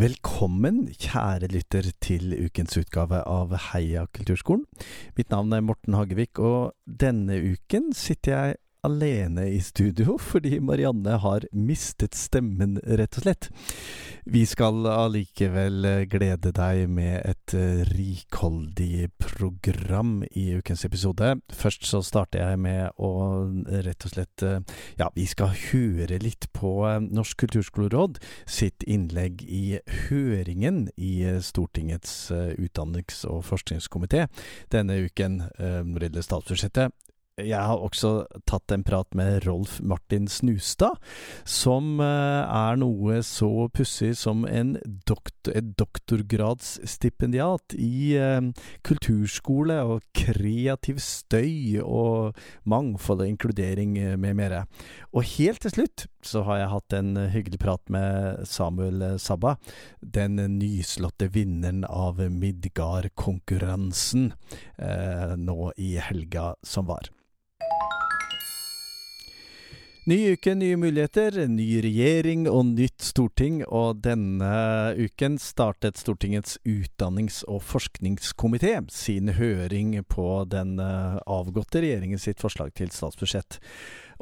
Velkommen, kjære lytter, til ukens utgave av Heia kulturskolen. Mitt navn er Morten Hagevik, og denne uken sitter jeg alene i studio fordi Marianne har mistet stemmen, rett og slett. Vi skal allikevel glede deg med et rikholdig program i ukens episode. Først så starter jeg med å rett og slett Ja, vi skal høre litt på Norsk kulturskoleråd sitt innlegg i høringen i Stortingets utdannings- og forskningskomité denne uken når det gjelder statsbudsjettet. Jeg har også tatt en prat med Rolf Martin Snustad, som er noe så pussig som en doktor, et doktorgradsstipendiat i eh, kulturskole og kreativ støy og mangfold og inkludering med mere. Og helt til slutt så har jeg hatt en hyggelig prat med Samuel Sabba, den nyslåtte vinneren av Midgard-konkurransen eh, nå i helga som var. Ny uke, nye muligheter, ny regjering og nytt storting, og denne uken startet Stortingets utdannings- og forskningskomité sin høring på den avgåtte regjeringen sitt forslag til statsbudsjett.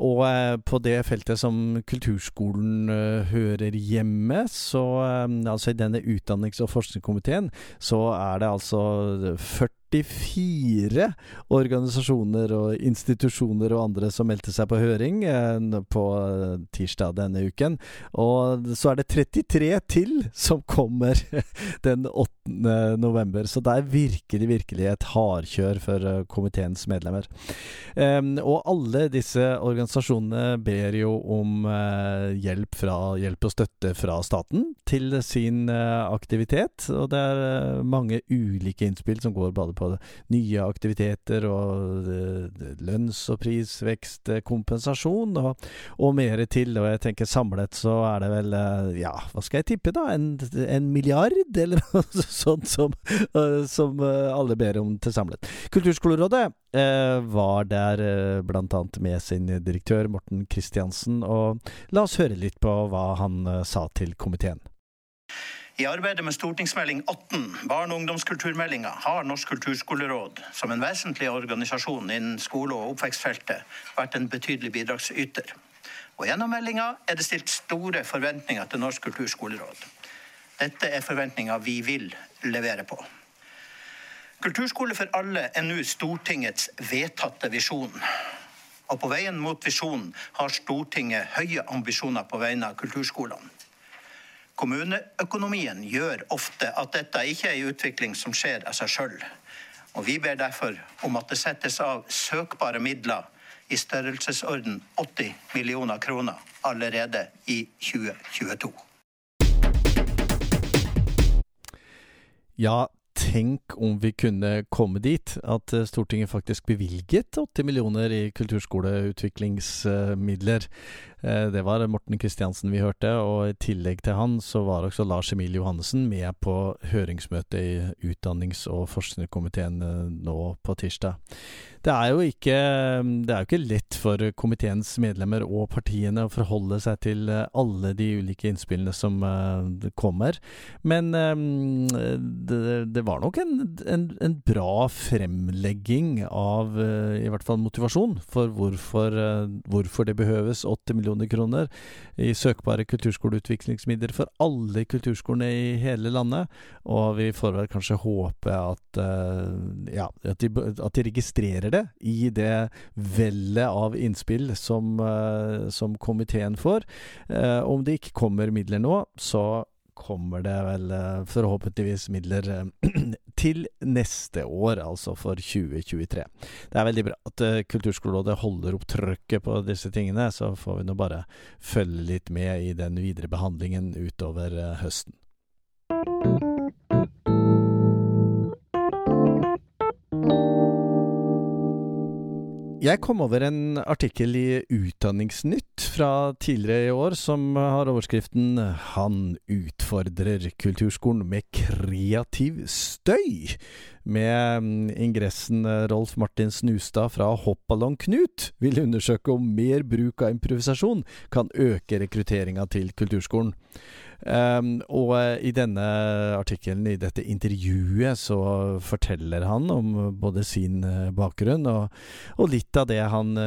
Og på det feltet som kulturskolen hører hjemme, så altså i denne utdannings- og forskningskomiteen, så er det altså 44 organisasjoner og institusjoner og andre som meldte seg på høring på tirsdag denne uken. Og så er det 33 til som kommer den 8. november. Så det er virkelig, virkelig et hardkjør for komiteens medlemmer. Og alle disse organisasjonene ber jo om hjelp, fra, hjelp og støtte fra staten til sin aktivitet. Og det er mange ulike innspill som går både på nye aktiviteter og lønns- og prisvekst, kompensasjon og, og mer til. Og jeg tenker samlet så er det vel, ja, hva skal jeg tippe da, en, en milliard, eller noe sånt som, som alle ber om til samlet. Kulturskolerådet eh, var der eh, annet med sin direktør Morten Kristiansen, og la oss høre litt på hva han eh, sa til komiteen. I arbeidet med stortingsmelding 18, barne- og ungdomskulturmeldinga, har Norsk kulturskoleråd, som en vesentlig organisasjon innen skole- og oppvekstfeltet, vært en betydelig bidragsyter. Og gjennom meldinga er det stilt store forventninger til Norsk kulturskoleråd. Dette er forventninger vi vil levere på. Kulturskole for alle er nå Stortingets vedtatte visjon. Og på veien mot visjonen har Stortinget høye ambisjoner på vegne av kulturskolene. Kommuneøkonomien gjør ofte at dette ikke er en utvikling som skjer av seg sjøl. Og vi ber derfor om at det settes av søkbare midler i størrelsesorden 80 millioner kroner allerede i 2022. Ja, tenk om vi kunne komme dit at Stortinget faktisk bevilget 80 millioner i kulturskoleutviklingsmidler. Det var Morten Kristiansen vi hørte, og i tillegg til han så var også Lars Emil Johannessen med på høringsmøtet i utdannings- og forskningskomiteen nå på tirsdag. Det er jo ikke, er jo ikke lett for komiteens medlemmer og partiene å forholde seg til alle de ulike innspillene som kommer, men det, det var nok en, en, en, bra fremlegging av i hvert fall motivasjon for hvorfor, hvorfor det behøves 80 millioner kroner i søkbare kulturskoleutviklingsmidler for alle kulturskolene i hele landet. Og vi får vel kanskje håpe at, ja, at, de, at de registrerer det i det vellet av innspill som, som komiteen får. Om det ikke kommer midler nå, så kommer det vel forhåpentligvis midler til neste år, altså for 2023. Det er veldig bra at Kulturskolerådet holder opp trøkket på disse tingene, så får vi nå bare følge litt med i den videre behandlingen utover høsten. Jeg kom over en artikkel i Utdanningsnytt fra tidligere i år som har overskriften 'Han utfordrer kulturskolen med kreativ støy'. Med mm, ingressen eh, Rolf Martin Snustad fra Hoppballong Knut vil undersøke om mer bruk av improvisasjon kan øke rekrutteringa til kulturskolen. Um, og eh, i denne artikkelen, i dette intervjuet, så forteller han om både sin uh, bakgrunn og, og, litt av det han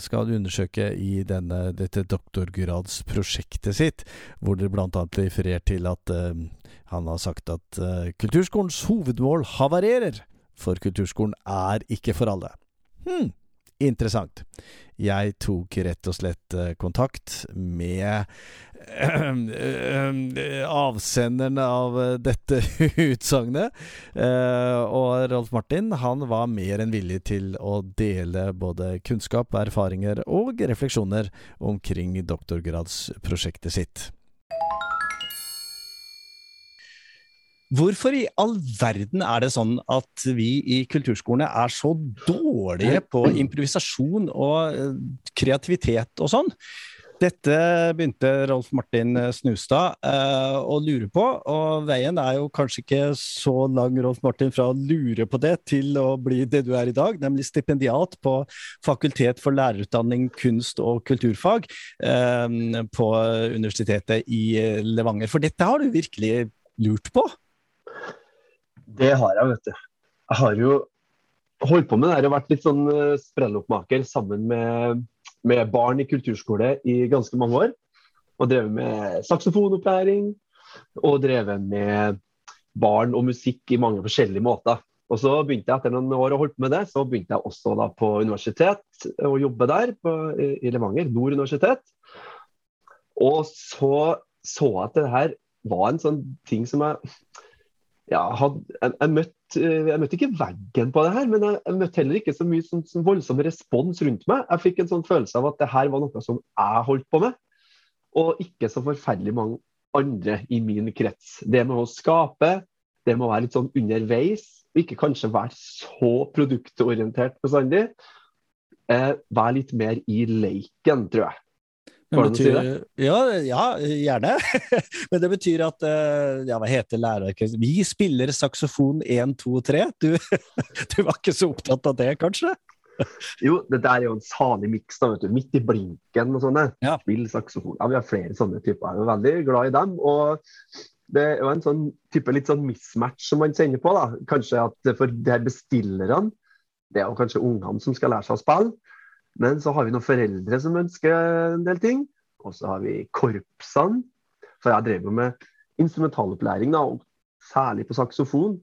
skal undersøke i denne, dette doktorgradsprosjektet sitt, hvor det bl.a. refererer til at uh, han har sagt at kulturskolens hovedmål havarerer, for kulturskolen er ikke for alle. Hmm interessant. Jeg tok rett og slett eh, kontakt med avsenderen av eh, dette utsagnet. Eh, og Rolf Martin han var mer enn villig til å dele både kunnskap, erfaringer og refleksjoner omkring doktorgradsprosjektet sitt. Hvorfor i all verden er det sånn at vi i kulturskolene er så dårlige på improvisasjon og eh, kreativitet og sånn? Dette begynte Rolf Martin Snustad eh, å lure på, og veien er jo kanskje ikke så lang Rolf Martin, fra å lure på det til å bli det du er i dag, nemlig stipendiat på Fakultet for lærerutdanning, kunst og kulturfag eh, på Universitetet i Levanger. For dette har du virkelig lurt på? Det har jeg, vet du. Jeg har jo holdt på med det her og vært litt sånn eh, sprelloppmaker sammen med, med, barn i kulturskole i ganske mange år. Og drevet med saksofonopplæring og drevet med barn og musikk i mange forskjellige måter. Og så begynte jeg etter noen år å holde på med det, så begynte jeg også da på universitet å jobbe der på, i Levanger, Nord universitet. Og så så jeg at det her var en sånn ting som jeg ja, had, jeg, jeg, møtte, eh, jeg, møtte, ikke veggen på det her, men jeg, jeg møtte heller ikke så mye sånn, sånn voldsom respons rundt meg. Jeg fikk en sånn følelse av at det her var noe som jeg holdt på med, og ikke så forferdelig mange andre i min krets. Det med å skape, det med å være litt sånn underveis, og ikke kanskje være så produktorientert bestandig. Eh, være litt mer i leiken, tror jeg. Det betyr, si ja, ja, gjerne. Men det betyr at eh, Ja, hva heter lærerorkesteret? Vi spiller saksofon 1, 2, 3. Du, du var ikke så opptatt av det, kanskje? Jo, det der er jo en salig miks, Midt i blinken og sånne. Ja. Spill saksofon. Ja, vi har flere sånne typer. Jeg er veldig glad i dem. og det er jo en sånn type litt sånn mismatch som man kjenner på. da. Kanskje at for de her bestillerne, det er jo kanskje ungene som skal lære seg å spille. Men så har vi noen foreldre som ønsker en del ting. Og så har vi korpsene. For jeg drev jo med instrumentalopplæring, da, og særlig på saksofon.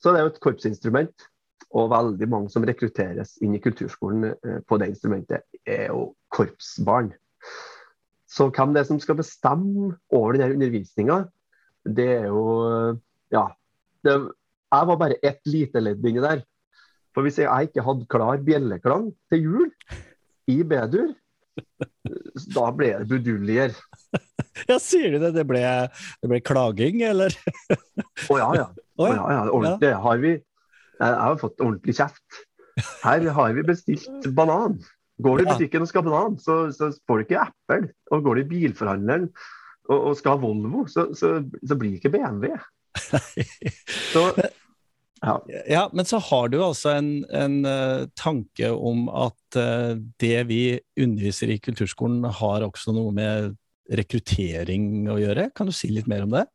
Så det er jo et korpsinstrument. Og veldig mange som rekrutteres inn i kulturskolen eh, på det instrumentet, er jo korpsbarn. Så hvem det er som skal bestemme over denne undervisninga, det er jo Ja. Det, jeg var bare ett lite ledd inni der. For hvis jeg ikke hadde klar bjelleklang til jul i B-dur, da ble det buduljer. Ja, sier du det? Det ble, det ble klaging, eller? Å ja, ja. Oh, ja. ja, ordentlig. Har vi, jeg har fått ordentlig kjeft. Her har vi bestilt banan. Går du i butikken og skal ha banan, så, så får du ikke eple. Og går du i bilforhandleren og, og skal ha Volvo, så, så, så blir det ikke BMW. Så ja. ja. men så har du altså en, en uh, tanke om at uh, det vi underviser i kulturskolen har også noe med rekruttering å gjøre. Kan du si litt mer om det?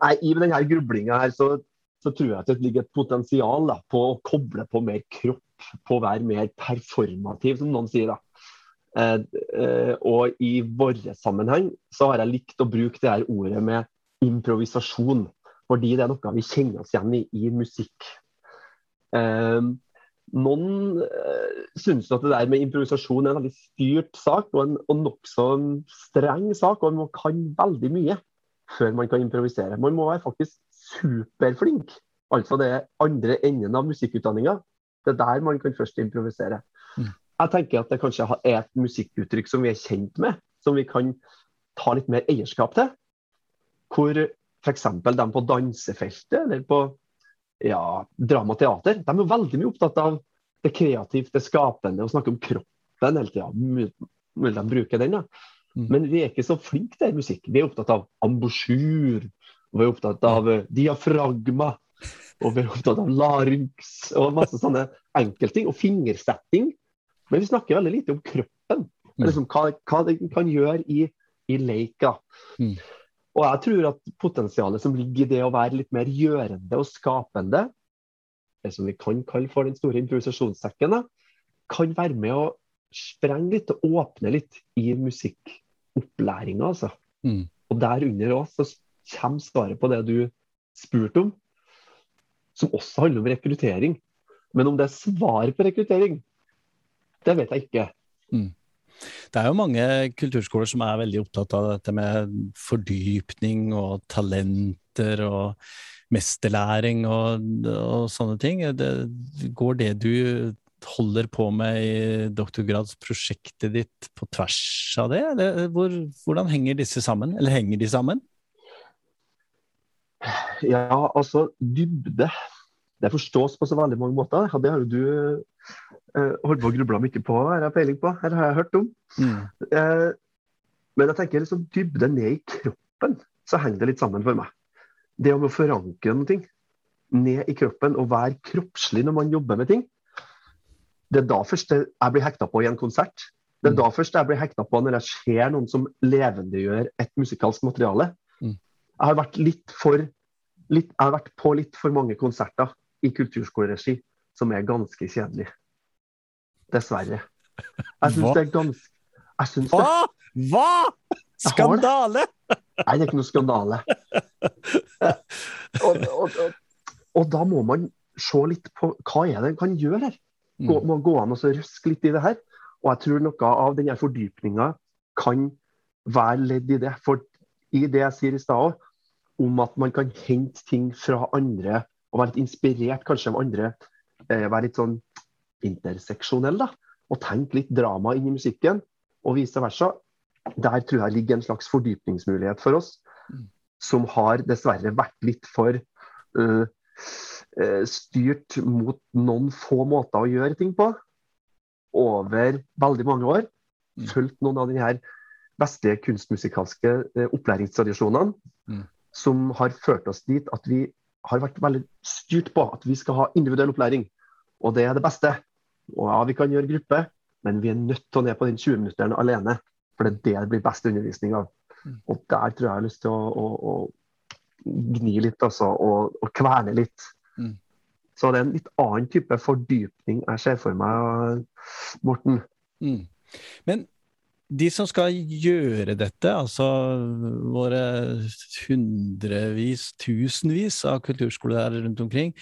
Nei, I denne grublinga her så, så, tror jeg at det ligger et potensial da, på å koble på mer kropp, på å være mer performativ, som noen sier. da. Uh, og i vår sammenheng så har jeg likt å bruke det her ordet med improvisasjon. Fordi det er noe vi kjenner oss igjen i i musikk. Um, noen uh, syns at det der med improvisasjon er en veldig styrt sak og en og nokså streng sak. Og man kan veldig mye før man kan improvisere. Man må være faktisk superflink. Altså det andre enden av musikkutdanninga. Det er der man kan først improvisere. Mm. Jeg tenker at det kanskje er et musikkuttrykk som vi er kjent med, som vi kan ta litt mer eierskap til. Hvor f.eks. de på dansefeltet eller på ja, drama og teater, de er jo veldig mye opptatt av det kreative, det skapende, å snakke om kroppen hele tida. Mulig de bruker den, da. Mm. Men vi er ikke så flinke til musikk. Vi er opptatt av ambosjur, og vi er opptatt av eh, diafragma, og vi er opptatt av larynx og masse sånne enkeltting. Og fingersetting. Men vi snakker veldig lite om kroppen. Mm. Liksom, hva, hva det kan gjøre i, i leika. Mm. Og jeg tror at potensialet som ligger i det å være litt mer gjørende og skapende, det som vi kan kalle for den store improvisasjonssekken, kan være med å sprenge litt og åpne litt i musikkopplæringa. Altså. Mm. Og der under òg så kommer svaret på det du spurte om, som også handler om rekruttering. Men om det er svar på rekruttering, det vet jeg ikke. Det er jo mange kulturskoler som er veldig opptatt av dette med fordypning og talenter og mesterlæring og, og sånne ting. Det, går det du holder på med i doktorgradsprosjektet ditt på tvers av det? Hvor, hvordan henger disse sammen? Eller henger de sammen? Ja, altså dybde. Det forstås på så veldig mange måter. Det har jo du eh, holdt på å gruble mye på, her har jeg peiling på. Her har jeg hørt om. Mm. Eh, men jeg tenker liksom dybde ned i kroppen, så henger det litt sammen for meg. Det om å forankre noe ned i kroppen og være kroppslig når man jobber med ting. Det er da først jeg blir hekta på i en konsert. Det er Mm. da først jeg blir hekta på når jeg ser noen som levendegjør et musikalsk materiale. Mm. Jeg har vært litt for litt, Jeg har vært på litt for mange konserter i kulturskoleregi som er ganske kjedelig. Dessverre. Jeg syns det er ganske det, Hva?! Hva?! Skandale! Nei, det er ikke noe skandale. Og, og, og, og da må man se litt på hva er det en kan gjøre her. Gå, Mm. må gå an og så røske litt i det her. Og jeg tror noe av denne fordypninga kan være ledd i det. For i det jeg sier i stad om at man kan hente ting fra andre og være litt inspirert kanskje av andre, eh, være litt sånn interseksjonell, da. Og tenke litt drama inn i musikken, og vice versa. Der tror jeg ligger en slags fordypningsmulighet for oss, Mm. som har dessverre vært litt for øh, styrt mot noen få måter å gjøre ting på over veldig mange år. Mm. Fulgt noen av de her vestlige kunstmusikalske øh, opplæringstradisjonene Mm. som har ført oss dit at vi har vært veldig styrt på at vi skal ha individuell opplæring. Og det er det beste. Og ja, vi kan gjøre gruppe, men vi er nødt til å ned på den 20-minutteren alene. For det er det det blir best undervisning av. Mm. Og der tror jeg jeg har lyst til å, å, å gni litt, altså. Og, og kverne litt. Mm. Så det er en litt annen type fordypning jeg ser for meg, Morten. Mm. Men de som skal gjøre dette, altså våre hundrevis, tusenvis av kulturskoler rundt omkring,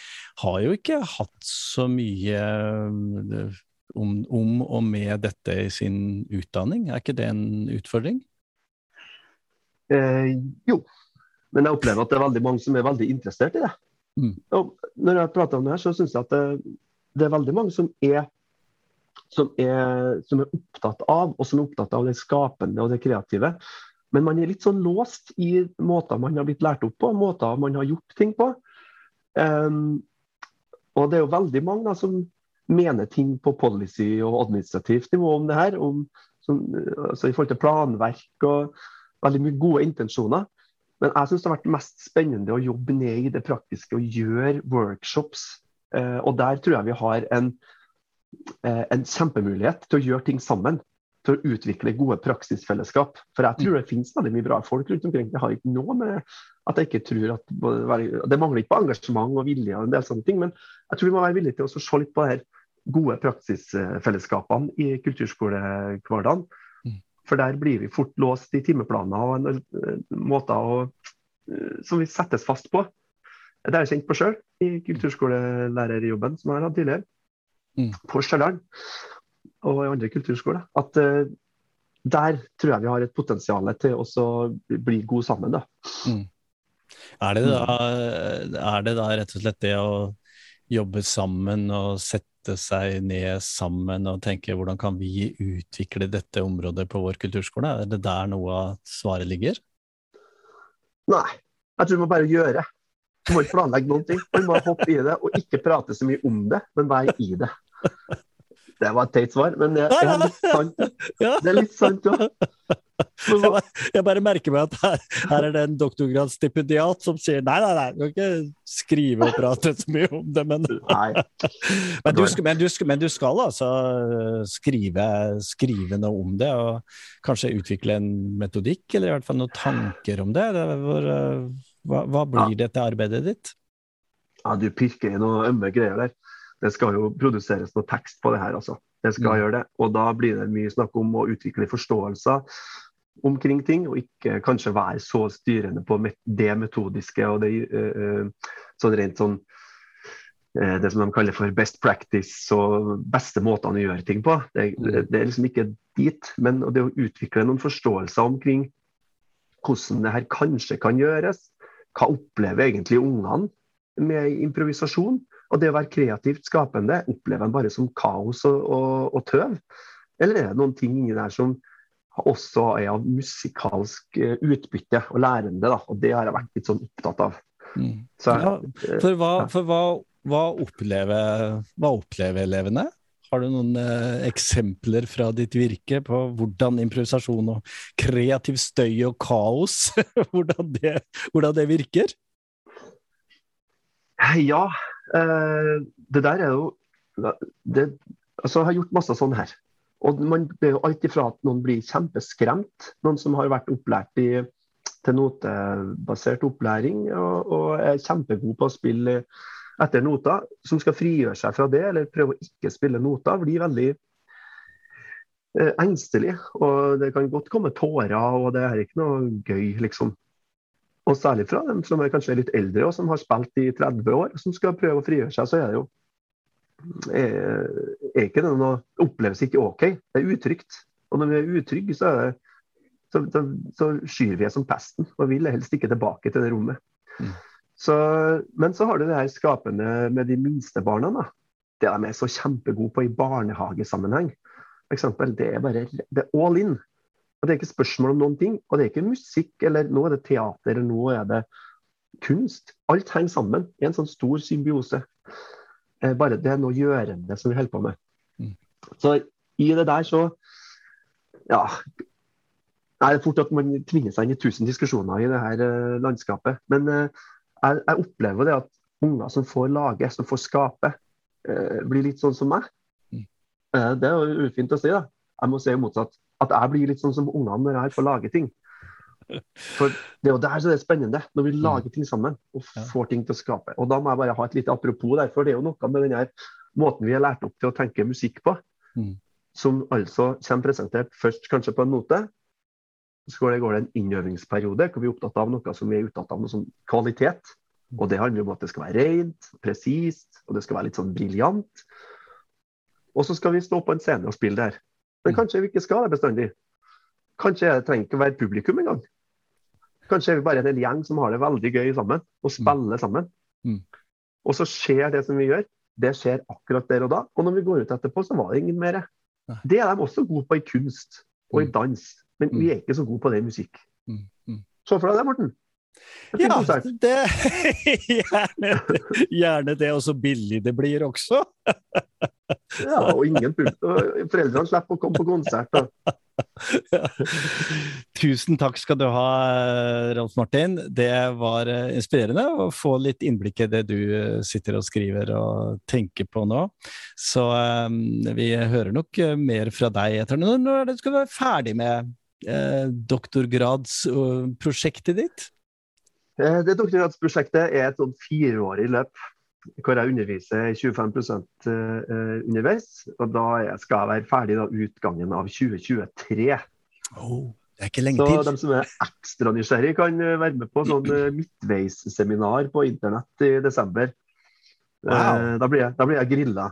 har jo ikke hatt så mye eh, om, om og med dette i sin utdanning. Er ikke det en utfordring? Eh, jo, men jeg opplever at det er veldig mange som er veldig interessert i det. Mm. Og når jeg prater om det her, så syns jeg at det, det er veldig mange som er som er, som er opptatt av, og som er opptatt av det skapende og det kreative. Men man er litt sånn låst i måter man har blitt lært opp på, måter man har gjort ting på. Um, og det er jo veldig mange da, som mener ting på policy og administrativt nivå om det her. Om, som, altså I forhold til planverk og veldig mye gode intensjoner. Men jeg syns det har vært mest spennende å jobbe ned i det praktiske og gjøre workshops. Eh, og der tror jeg vi har en, en kjempemulighet til å gjøre ting sammen. Til å utvikle gode praksisfellesskap. For jeg tror det finnes veldig mye bra folk rundt omkring. Det har ikke noe med at jeg ikke tror at Det mangler ikke på engasjement og vilje og en del sånne ting, men jeg tror vi må være villige til å se litt på det her gode praksisfellesskapene i kulturskolehverdagen. Mm. For der blir vi fort låst i timeplaner og eh, måter å, eh, som vi settes fast på. Det har jeg kjent på sjøl i kulturskolelærerjobben som jeg har hatt tidligere. Mm. På Stjørdal og i andre kulturskoler. At uh, der tror jeg vi har et potensial til å bli gode sammen. da. Er det, da, er det da rett og slett det å jobbe sammen og sette seg ned sammen og tenke hvordan kan vi utvikle dette området på vår kulturskole? Er det der noe av svaret ligger? Nei, jeg tror vi må bare gjøre. Du må ikke planlegge noen ting. Du må hoppe i det og ikke prate så mye om det, men være i det. Det var et teit svar, men det er litt sant. Det er litt sant, ja. Jeg bare, jeg bare merker meg at her, her er det en doktorgradsstipendiat som sier nei, nei, nei, du kan ikke skrive og prate så mye om det, men. Men du, men, du, men du skal altså skrive, skrive noe om det, og kanskje utvikle en metodikk, eller i hvert fall noen tanker om det? det var... hvor, eh, hva, hva blir det til arbeidet ditt? Ja, du pirker i noen ømme greier der. Det skal jo produseres noe tekst på det her, altså. Det skal Mm. gjøre det. Og da blir det mye snakk om å utvikle forståelser omkring ting, og ikke kanskje være så styrende på det metodiske og det eh, eh, sånn rent sånn eh, det som de kaller for best practice og beste måtene å gjøre ting på. Det, det, det er liksom ikke dit. Men det å utvikle noen forståelser omkring hvordan det her kanskje kan gjøres, hva opplever egentlig ungene med improvisasjon? Og det å være kreativt skapende, opplever en bare som kaos og, og, og tøv? Eller er det noen ting inni der som også er av musikalsk eh, utbytte og lærende? Da? Og det har jeg vært litt sånn opptatt av. Så, Ja, for hva, for hva, hva, opplever, hva opplever elevene? Har du noen eh, eksempler fra ditt virke på hvordan improvisasjon og kreativ støy og kaos hvordan, det, hvordan det virker? Ja, eh, det der er jo det, altså, Jeg har gjort masse sånn her. Og man, Det er jo alt ifra at noen blir kjempeskremt, noen som har vært opplært i, til notebasert opplæring og, og er kjempegod på å spille etter noter, som skal frigjøre seg fra det, eller prøve å ikke spille noter, blir veldig eh, engstelig. Og det kan godt komme tårer, og det er ikke noe gøy, liksom. Og særlig fra dem som er kanskje litt eldre og som har spilt i 30 år, som skal prøve å frigjøre seg, så er det jo er, er ikke det noe oppleves ikke OK. Det er utrygt. Og når vi er utrygge, så, så, så, så skyr vi som pesten og vil helst ikke tilbake til det rommet. Mm. Så, men så har du det her skapende med de minste barna. Da. Det de er så kjempegode på i barnehagesammenheng. For eksempel, det er bare det er all in. Og Det er ikke spørsmål om noen ting. Og det er ikke musikk, eller nå er det teater, eller nå er det kunst. Alt henger sammen i en sånn stor symbiose. Eh, Bare det er noe gjørende som vi holder på med. Mm. Så i det der så Ja. Det er fort at man tvinger seg inn i tusen diskusjoner i det her eh, landskapet. Men eh, jeg, jeg opplever det at unger som får lage, som får skape, eh, blir litt sånn som meg. Mm. Eh, det er jo ufint å si, da. Jeg må si motsatt. At jeg blir litt sånn som ungene når jeg får lage ting. For det er jo der så det er spennende, når vi lager ting sammen og får ting til å skape. Og da må jeg bare ha et lite apropos der, for det er jo noe med den måten vi er lært opp til å tenke musikk på, Mm. som altså kommer presentert først kanskje på en note. Så går det, går det en innøvingsperiode hvor vi er opptatt av noe som vi er opptatt av, noe som kvalitet. Og det handler om at det skal være rent, presist, og det skal være litt sånn briljant. Og så skal vi stå på en scene og spille der. Men Mm. kanskje vi ikke skal det bestandig. Kanskje det trenger ikke å være publikum engang. Kanskje er vi bare en hel gjeng som har det veldig gøy sammen, og spiller sammen. Mm. Og så skjer det som vi gjør, det skjer akkurat der og da. Og når vi går ut etterpå, så var det ingen mer. Det er de også gode på i kunst og i Mm. dans, men vi er ikke så gode på det i musikk. Mm, mm. Se for deg det, Morten. Ja, det, gjerne, gjerne det, og så billig det blir også. Ja, og ingen pult. Foreldrene slipper å komme på konsert. Da. Tusen takk skal du ha, Rolf Martin. Det var eh, inspirerende å få litt innblikk i det du eh, sitter og skriver og tenker på nå. Så um, vi hører nok mer fra deg etter når, det skal du være ferdig med eh, doktorgradsprosjektet ditt? Eh, Det doktorgradsprosjektet er et sånn fireårig løp hvor jeg underviser 25 eh, underveis. og Da skal jeg være ferdig da utgangen av 2023. Oh, det er ikke lenge Så til. de som er ekstra nysgjerrig, kan være med på sånn midtveisseminar på internett i desember. Wow. Da blir jeg, da blir jeg grilla.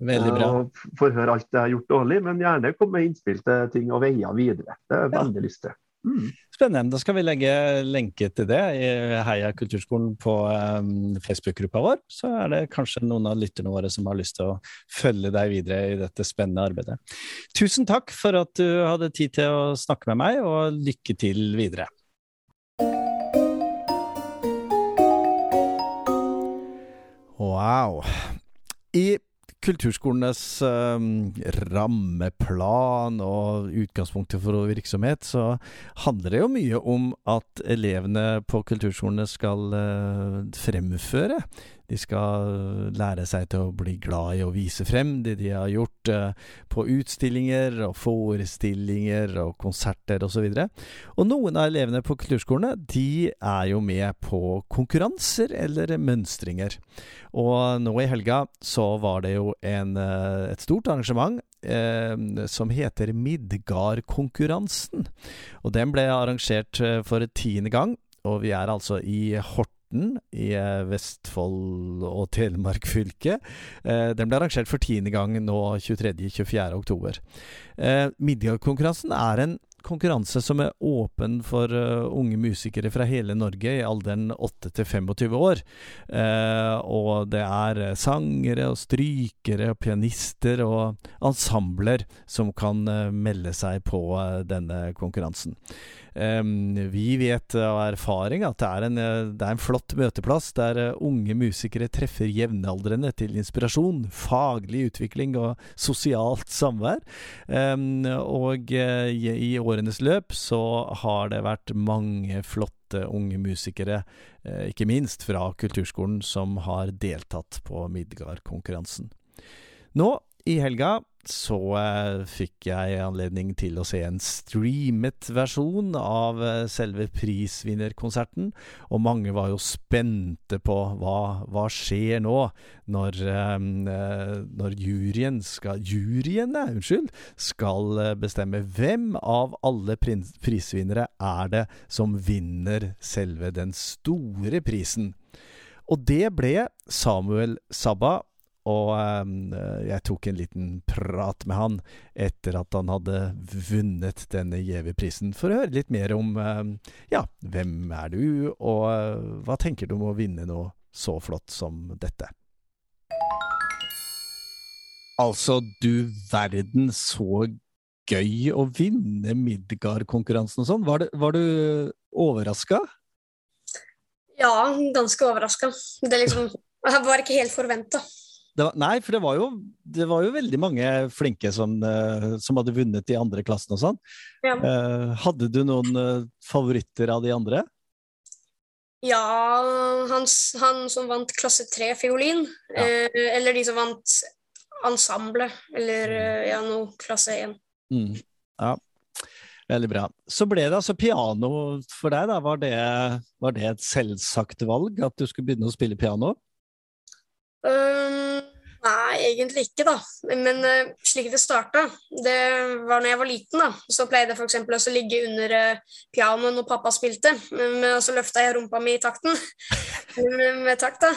Veldig bra. Og f- får høre alt jeg har gjort dårlig, men gjerne komme med innspill til ting og veier videre. Det har jeg Ja. veldig lyst til. Mm. Spennende. Da skal vi legge lenke til det i Heia kulturskolen på um, Facebook-gruppa vår. Så er det kanskje noen av lytterne våre som har lyst til å følge deg videre i dette spennende arbeidet. Tusen takk for at du hadde tid til å snakke med meg, og lykke til videre. Wow. I kulturskolenes eh, rammeplan og utgangspunktet for virksomhet, så handler det jo mye om at elevene på kulturskolene skal eh, fremføre de skal lære seg til å bli glad i å vise frem det de har gjort eh, på utstillinger og forestillinger og konserter osv. Og, så og noen av elevene på kulturskolene de er jo med på konkurranser eller mønstringer. Og nå i helga så var det jo en, eh, et stort arrangement eh, som heter Midgardkonkurransen. Og den ble arrangert eh, for tiende gang, og vi er altså i Horten i eh, Vestfold og Telemark fylke. Eh, den ble arrangert for tiende gang nå 23.-24. oktober. Eh, Midgardkonkurransen er en konkurranse som er åpen for uh, unge musikere fra hele Norge i alderen 8 til 25 år. Uh, og det er sangere og strykere og pianister og ensembler som kan uh, melde seg på denne konkurransen. Um, vi vet av erfaring at det er, en, det er en flott møteplass der unge musikere treffer jevnaldrende til inspirasjon, faglig utvikling og sosialt samvær. Um, og i, i, årenes løp så har det vært mange flotte unge musikere, uh, ikke minst fra kulturskolen, som har deltatt på Midgard-konkurransen. Nå i helga så eh, fikk jeg anledning til å se en streamet versjon av eh, selve prisvinnerkonserten, og mange var jo spente på hva, hva skjer nå, når, eh, når juryen skal Juryene, unnskyld, skal bestemme hvem av alle prisvinnere er det som vinner selve den store prisen. Og det ble Samuel Sabba og eh, jeg tok en liten prat med han etter at han hadde vunnet denne Giæver-prisen, for å høre litt mer om eh, ja, hvem er du, og eh, hva tenker du om å vinne noe så flott som dette? Altså, du verden, så gøy å vinne Midgard-konkurransen og sånn. Var, var, du overraska? Ja, ganske overraska. Det liksom Jeg var ikke helt forventa. Var, nei, for det var, jo, det var, jo, veldig mange flinke som, uh, som hadde vunnet i andre klassen og sånn. Ja. Uh, hadde du noen uh, favoritter av de andre? Ja, han, han som vant klasse tre fiolin. Ja. eller de som vant ensemble, eller mm. ja, nå klasse én. Mm. Ja, veldig bra. Så ble det altså piano for deg, da. Var det, var det et selvsagt valg at du skulle begynne å spille piano? Nei, egentlig ikke, da. Men uh, slik det starta, det var når jeg var liten. da, Så pleide jeg f.eks. å ligge under uh, pianoet når pappa spilte, men uh, så løfta jeg rumpa mi i takten. med takt, da.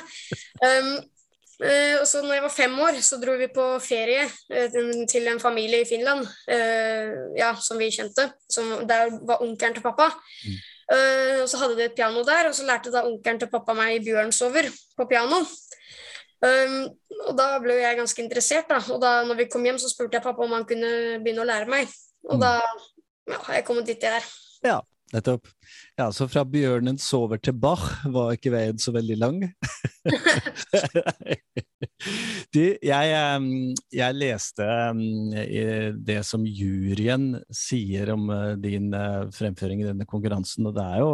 Um, Uh, og så når jeg var fem år, så dro vi på ferie til en familie i Finland ja, som vi kjente. Som, der var onkelen til pappa. Mm. og Så hadde de et piano der, og så lærte da onkelen til pappa meg Bjørnsover på piano. Um, og da ble jeg ganske interessert, da. Og da når vi kom hjem, så spurte jeg pappa om han kunne begynne å lære meg. Og mm. da ja, har jeg kommet dit jeg er. Ja, nettopp. Ja, så fra bjørnen sover til Bach var ikke veien så veldig lang. du, jeg, jeg, leste det som juryen sier om eh, din eh, fremføring i denne konkurransen, og det er jo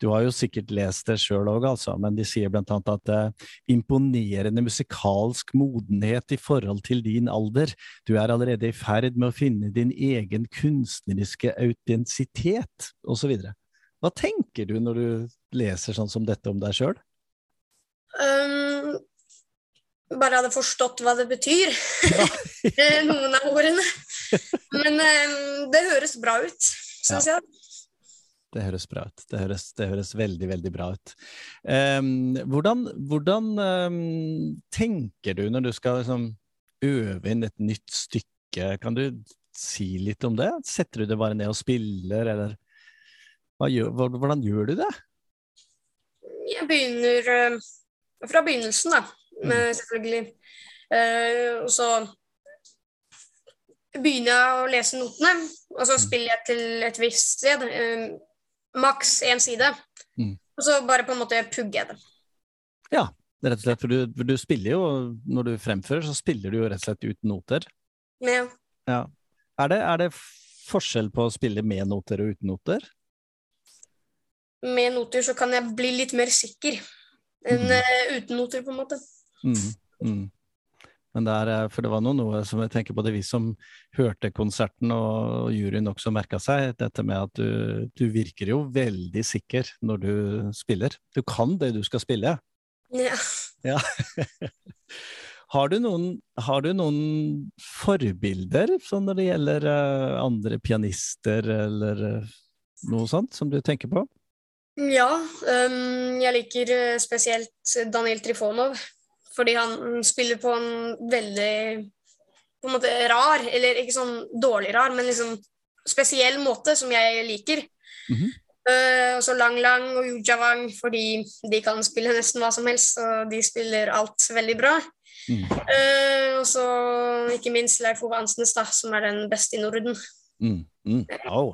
Du har jo sikkert lest det sjøl òg, altså, men de sier blant annet at uh, imponerende musikalsk modenhet i forhold til din alder. Du er allerede i ferd med å finne din egen kunstneriske autentisitet, osv. Hva tenker du når du leser sånn som dette om deg sjøl? Um, bare hadde forstått hva det betyr, ja. Eh, noen av ordene. Men um, det høres bra ut, syns ja. jeg. Det høres bra ut. Det høres, det høres veldig, veldig bra ut. Um, hvordan, hvordan um, tenker du når du skal liksom, øve inn et nytt stykke? Kan du si litt om det? Setter du det bare ned og spiller, eller Gjør, hvordan gjør du det? Jeg begynner uh, fra begynnelsen, da, mm. selvfølgelig. Uh, og så begynner jeg å lese notene, og så mm. spiller jeg til et visst sted. Uh, maks én side. Mm. Og så bare på en måte pugger jeg det. Ja, rett og slett, for du, du spiller jo, når du fremfører, så spiller du jo rett og slett uten noter. Ja. Ja. Er det, er det forskjell på å spille med noter og uten noter? Med noter så kan jeg bli litt mer sikker enn mm. eh, uten noter, på en måte. Mm, mm. Men det er, eh, for det var noe, noe som jeg tenker både vi som hørte konserten og juryen også merka seg, dette med at du, du virker jo veldig sikker når du spiller. Du kan det du skal spille. Ja. Ja. har, du noen, har du noen forbilder sånn når det gjelder eh, andre pianister eller noe sånt som du tenker på? Ja, um, jeg liker eh, spesielt Daniel Trifonov, fordi han spiller på en veldig på en måte rar, eller ikke sånn dårlig rar, men liksom spesiell måte som jeg liker. Mhm. Eh, og så Lang Lang og Yujavang, fordi de kan spille nesten hva som helst, og de spiller alt veldig bra. Mm. Uh, og så ikke minst Leif Ove Ansnes, da, som er den beste i Norden. Mm, mm. Au.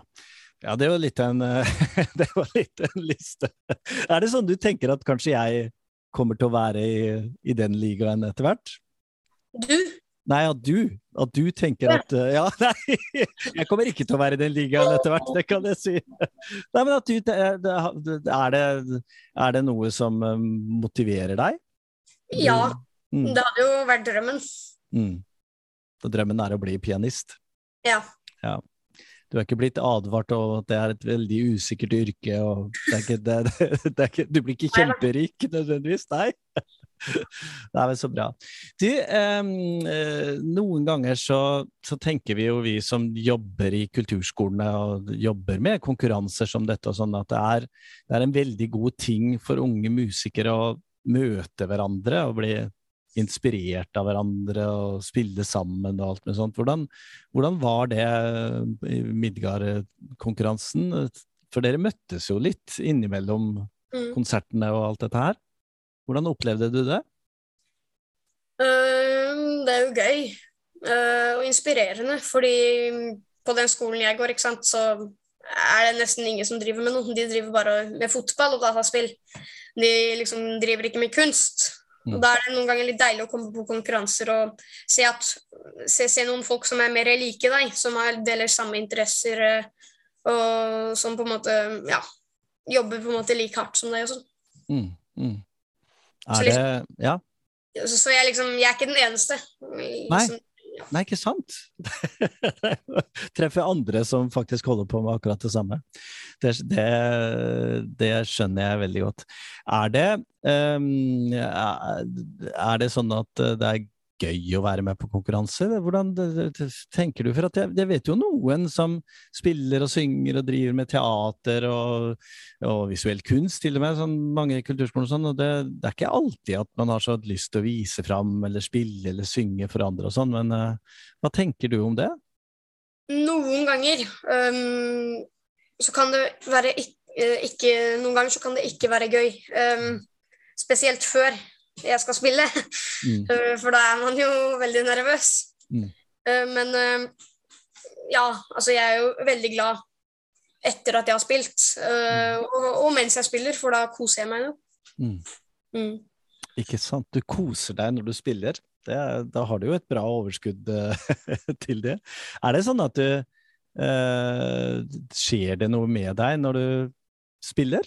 Ja, det var litt en eh, Det var litt en liste. Er det sånn du tenker at kanskje jeg kommer til å være i, i den ligaen etter hvert? Du? Nei, at du, at du tenker at eh, Ja, nei, jeg kommer ikke til å være i den ligaen etter hvert, det kan jeg si. Nei, men at du Er det, er det noe som eh, motiverer deg? Ja, Mm, det hadde jo vært drømmen. mm. Så drømmen er å bli pianist? Ja. Ja. Du er ikke blitt advart om at det er et veldig usikkert yrke, og det er ikke, det, det, det er ikke, du blir ikke kjemperik nødvendigvis, nei. Det er vel så bra. Du, eh, noen ganger så, så tenker vi jo vi som jobber i kulturskolene og jobber med konkurranser som dette, og sånn, at det er, det er en veldig god ting for unge musikere å møte hverandre og bli inspirert av hverandre og spille sammen og alt med sånt. Hvordan, hvordan var det i Midgard-konkurransen? For dere møttes jo litt innimellom Mm. konsertene og alt dette her. Hvordan opplevde du det? Um, det er jo gøy uh, og inspirerende, fordi på den skolen jeg går, sant, så er det nesten ingen som driver med noe. De driver bare med fotball og dataspill. De liksom driver ikke med kunst. Mm. Og Da er det noen ganger litt deilig å komme på konkurranser og se, at, se, se noen folk som er mer like deg, som har, deler samme interesser, øh, og som på en måte ja, jobber på en måte like hardt som deg. og sånn. Mm, mm. Så liksom, det Ja? Så, så jeg liksom, jeg er ikke den eneste. Nei. Nei, ikke sant? Treffer andre som faktisk holder på med akkurat det samme. Det, det, det skjønner jeg veldig godt. Er det, um, er det sånn at eh, det er gøy å være med på konkurranse? Hvordan tenker du? For at jeg, jeg vet jo noen som spiller og synger og driver med teater og, og visuell kunst, til og med, sånn mange kulturskoler og sånn, og det, det er ikke alltid at man har så lyst til å vise fram eller spille eller synge for andre og sånn, men uh, hva tenker du om det? Noen ganger um, så kan det være ikke, ikke Noen ganger så kan det ikke være gøy. Um, spesielt før jeg skal spille, Mm. øh, for da er man jo veldig nervøs. Mm. Øh, men ja, altså jeg er jo veldig glad etter at jeg har spilt, øh, og, og mens jeg spiller, for da koser jeg meg jo. Mm. Mm. Ikke sant? Du koser deg når du spiller. Det, da har du jo et bra overskudd eh, til det. Er det sånn at du eh, Skjer det noe med deg når du spiller?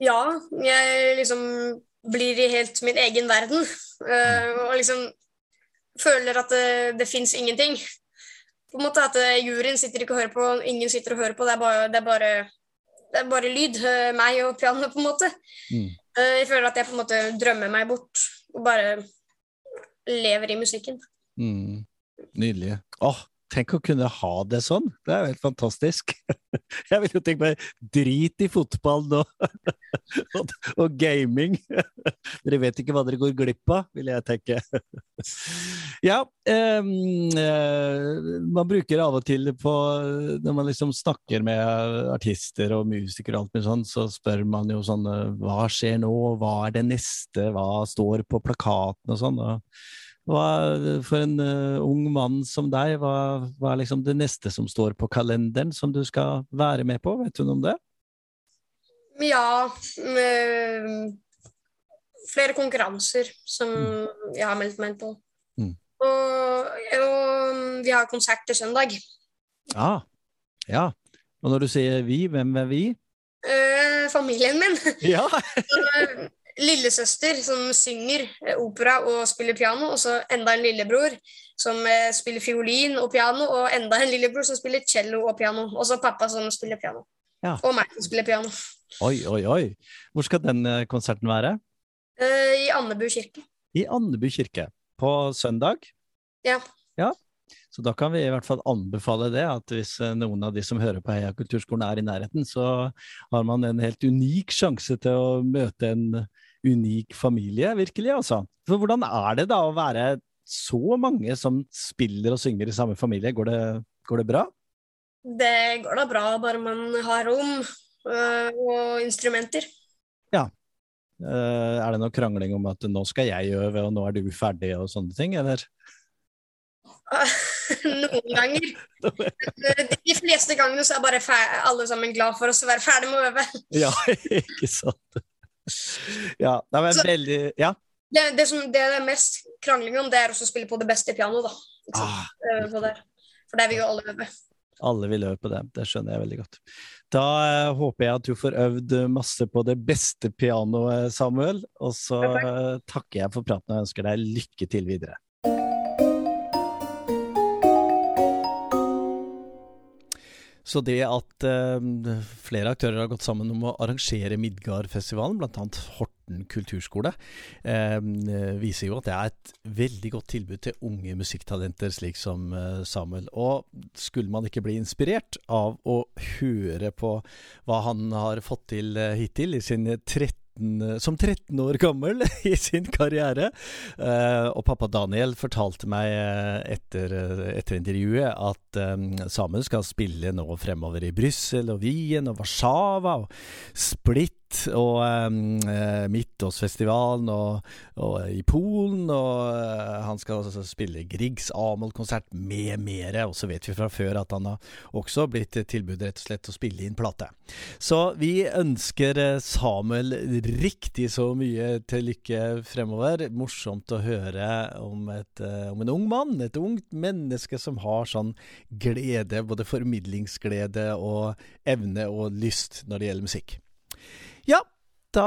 Ja, jeg liksom blir i helt min egen verden. øh, og liksom føler at det, det fins ingenting. På en måte At øh, juryen sitter ikke og hører på, ingen sitter og hører på. Det er bare, det er bare, det er bare lyd. øh, meg og pianoet, på en måte. Mm. Jeg føler at jeg på en måte drømmer meg bort og bare lever i musikken. Mm. Nydelig. Åh, tenk å kunne ha det sånn! Det er jo helt fantastisk. Jeg vil jo tenke meg drit i fotball nå, og, gaming. Dere vet ikke hva dere går glipp av, vil jeg tenke. Ja, eh, man bruker av og til på Når man liksom snakker med artister og musikere og alt mulig sånn, så spør man jo sånn Hva skjer nå? Hva er det neste? Hva står på plakaten? og sånn. og hva, for en uh, ung mann som deg, hva, hva er liksom det neste som står på kalenderen som du skal være med på? Vet du noe om det? Ja øh, flere konkurranser som jeg har meldt meg på. Mm. Og, og vi har konsert til søndag. Ah, ja. Og når du sier vi, hvem er vi? Uh, familien min. Ja. Lillesøster som synger eh, opera og spiller piano, og så enda en lillebror som eh, spiller fiolin og piano, og enda en lillebror som spiller cello og piano. Og så pappa som spiller piano. Ja. Og meg som spiller piano. Oi, oi, oi. Hvor skal den eh, konserten være? I Andebu kirke. I Andebu kirke. På søndag? Ja. Ja. Så da kan vi i hvert fall anbefale det, at hvis noen av de som hører på Heia kulturskolen er i nærheten, så har man en helt unik sjanse til å møte en unik familie, virkelig, altså. For hvordan er det da å være så mange som spiller og synger i samme familie? Går det, går det bra? Det går da bra, bare man har rom øh, og instrumenter. Eh, er det noe krangling om at nå skal jeg øve, og nå er du ferdig, og sånne ting, eller? Noen ganger. De fleste gangene så er bare alle sammen glad for oss å være ferdig med å øve. Ja, ikke sant. Ja, det men veldig Ja. Det, det som det er mest krangling om, det er også å spille på det beste pianoet, da. Ah, det. For der vil jo alle øve. alle vil øve på det, det skjønner jeg veldig godt. Da eh, håper jeg at du får øvd masse på det beste pianoet, Samuel. Og så eh, takker jeg for praten og ønsker deg lykke til videre. Så det at eh, flere aktører har gått sammen om å arrangere Midgardfestivalen, bl.a. Horten kulturskole, eh, viser jo at det er et veldig godt tilbud til unge musikktalenter slik som eh, Samuel. Og skulle man ikke bli inspirert av å høre på hva han har fått til eh, hittil i sin 13 som 13 år gammel i sin karriere. Eh, og pappa Daniel fortalte meg eh, etter, eh, etter intervjuet at um, Samuel skal spille nå fremover i Brussel og Wien og Warszawa og Split og eh, Midtåsfestivalen og, og i Polen. Og eh, han skal altså spille Griegs Amol-konsert med mere. Og så vet vi fra før at han har også blitt tilbudt rett og slett å spille inn plate. Så vi ønsker eh, Samuel riktig så mye til lykke fremover. Morsomt å høre om, et, eh, om en ung mann, et ungt menneske som har sånn glede, både formidlingsglede og evne og lyst når det gjelder musikk. Ja, da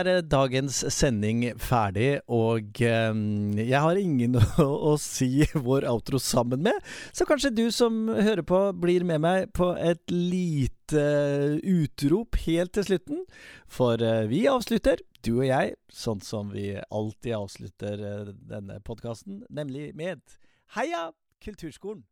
er eh, dagens sending ferdig, og eh, jeg har ingen å, si vår outro sammen med, så kanskje du som hører på blir med meg på et lite eh, utrop helt til slutten. For vi avslutter, du og jeg, sånn som vi alltid avslutter denne podkasten, nemlig med Heia Kulturskolen!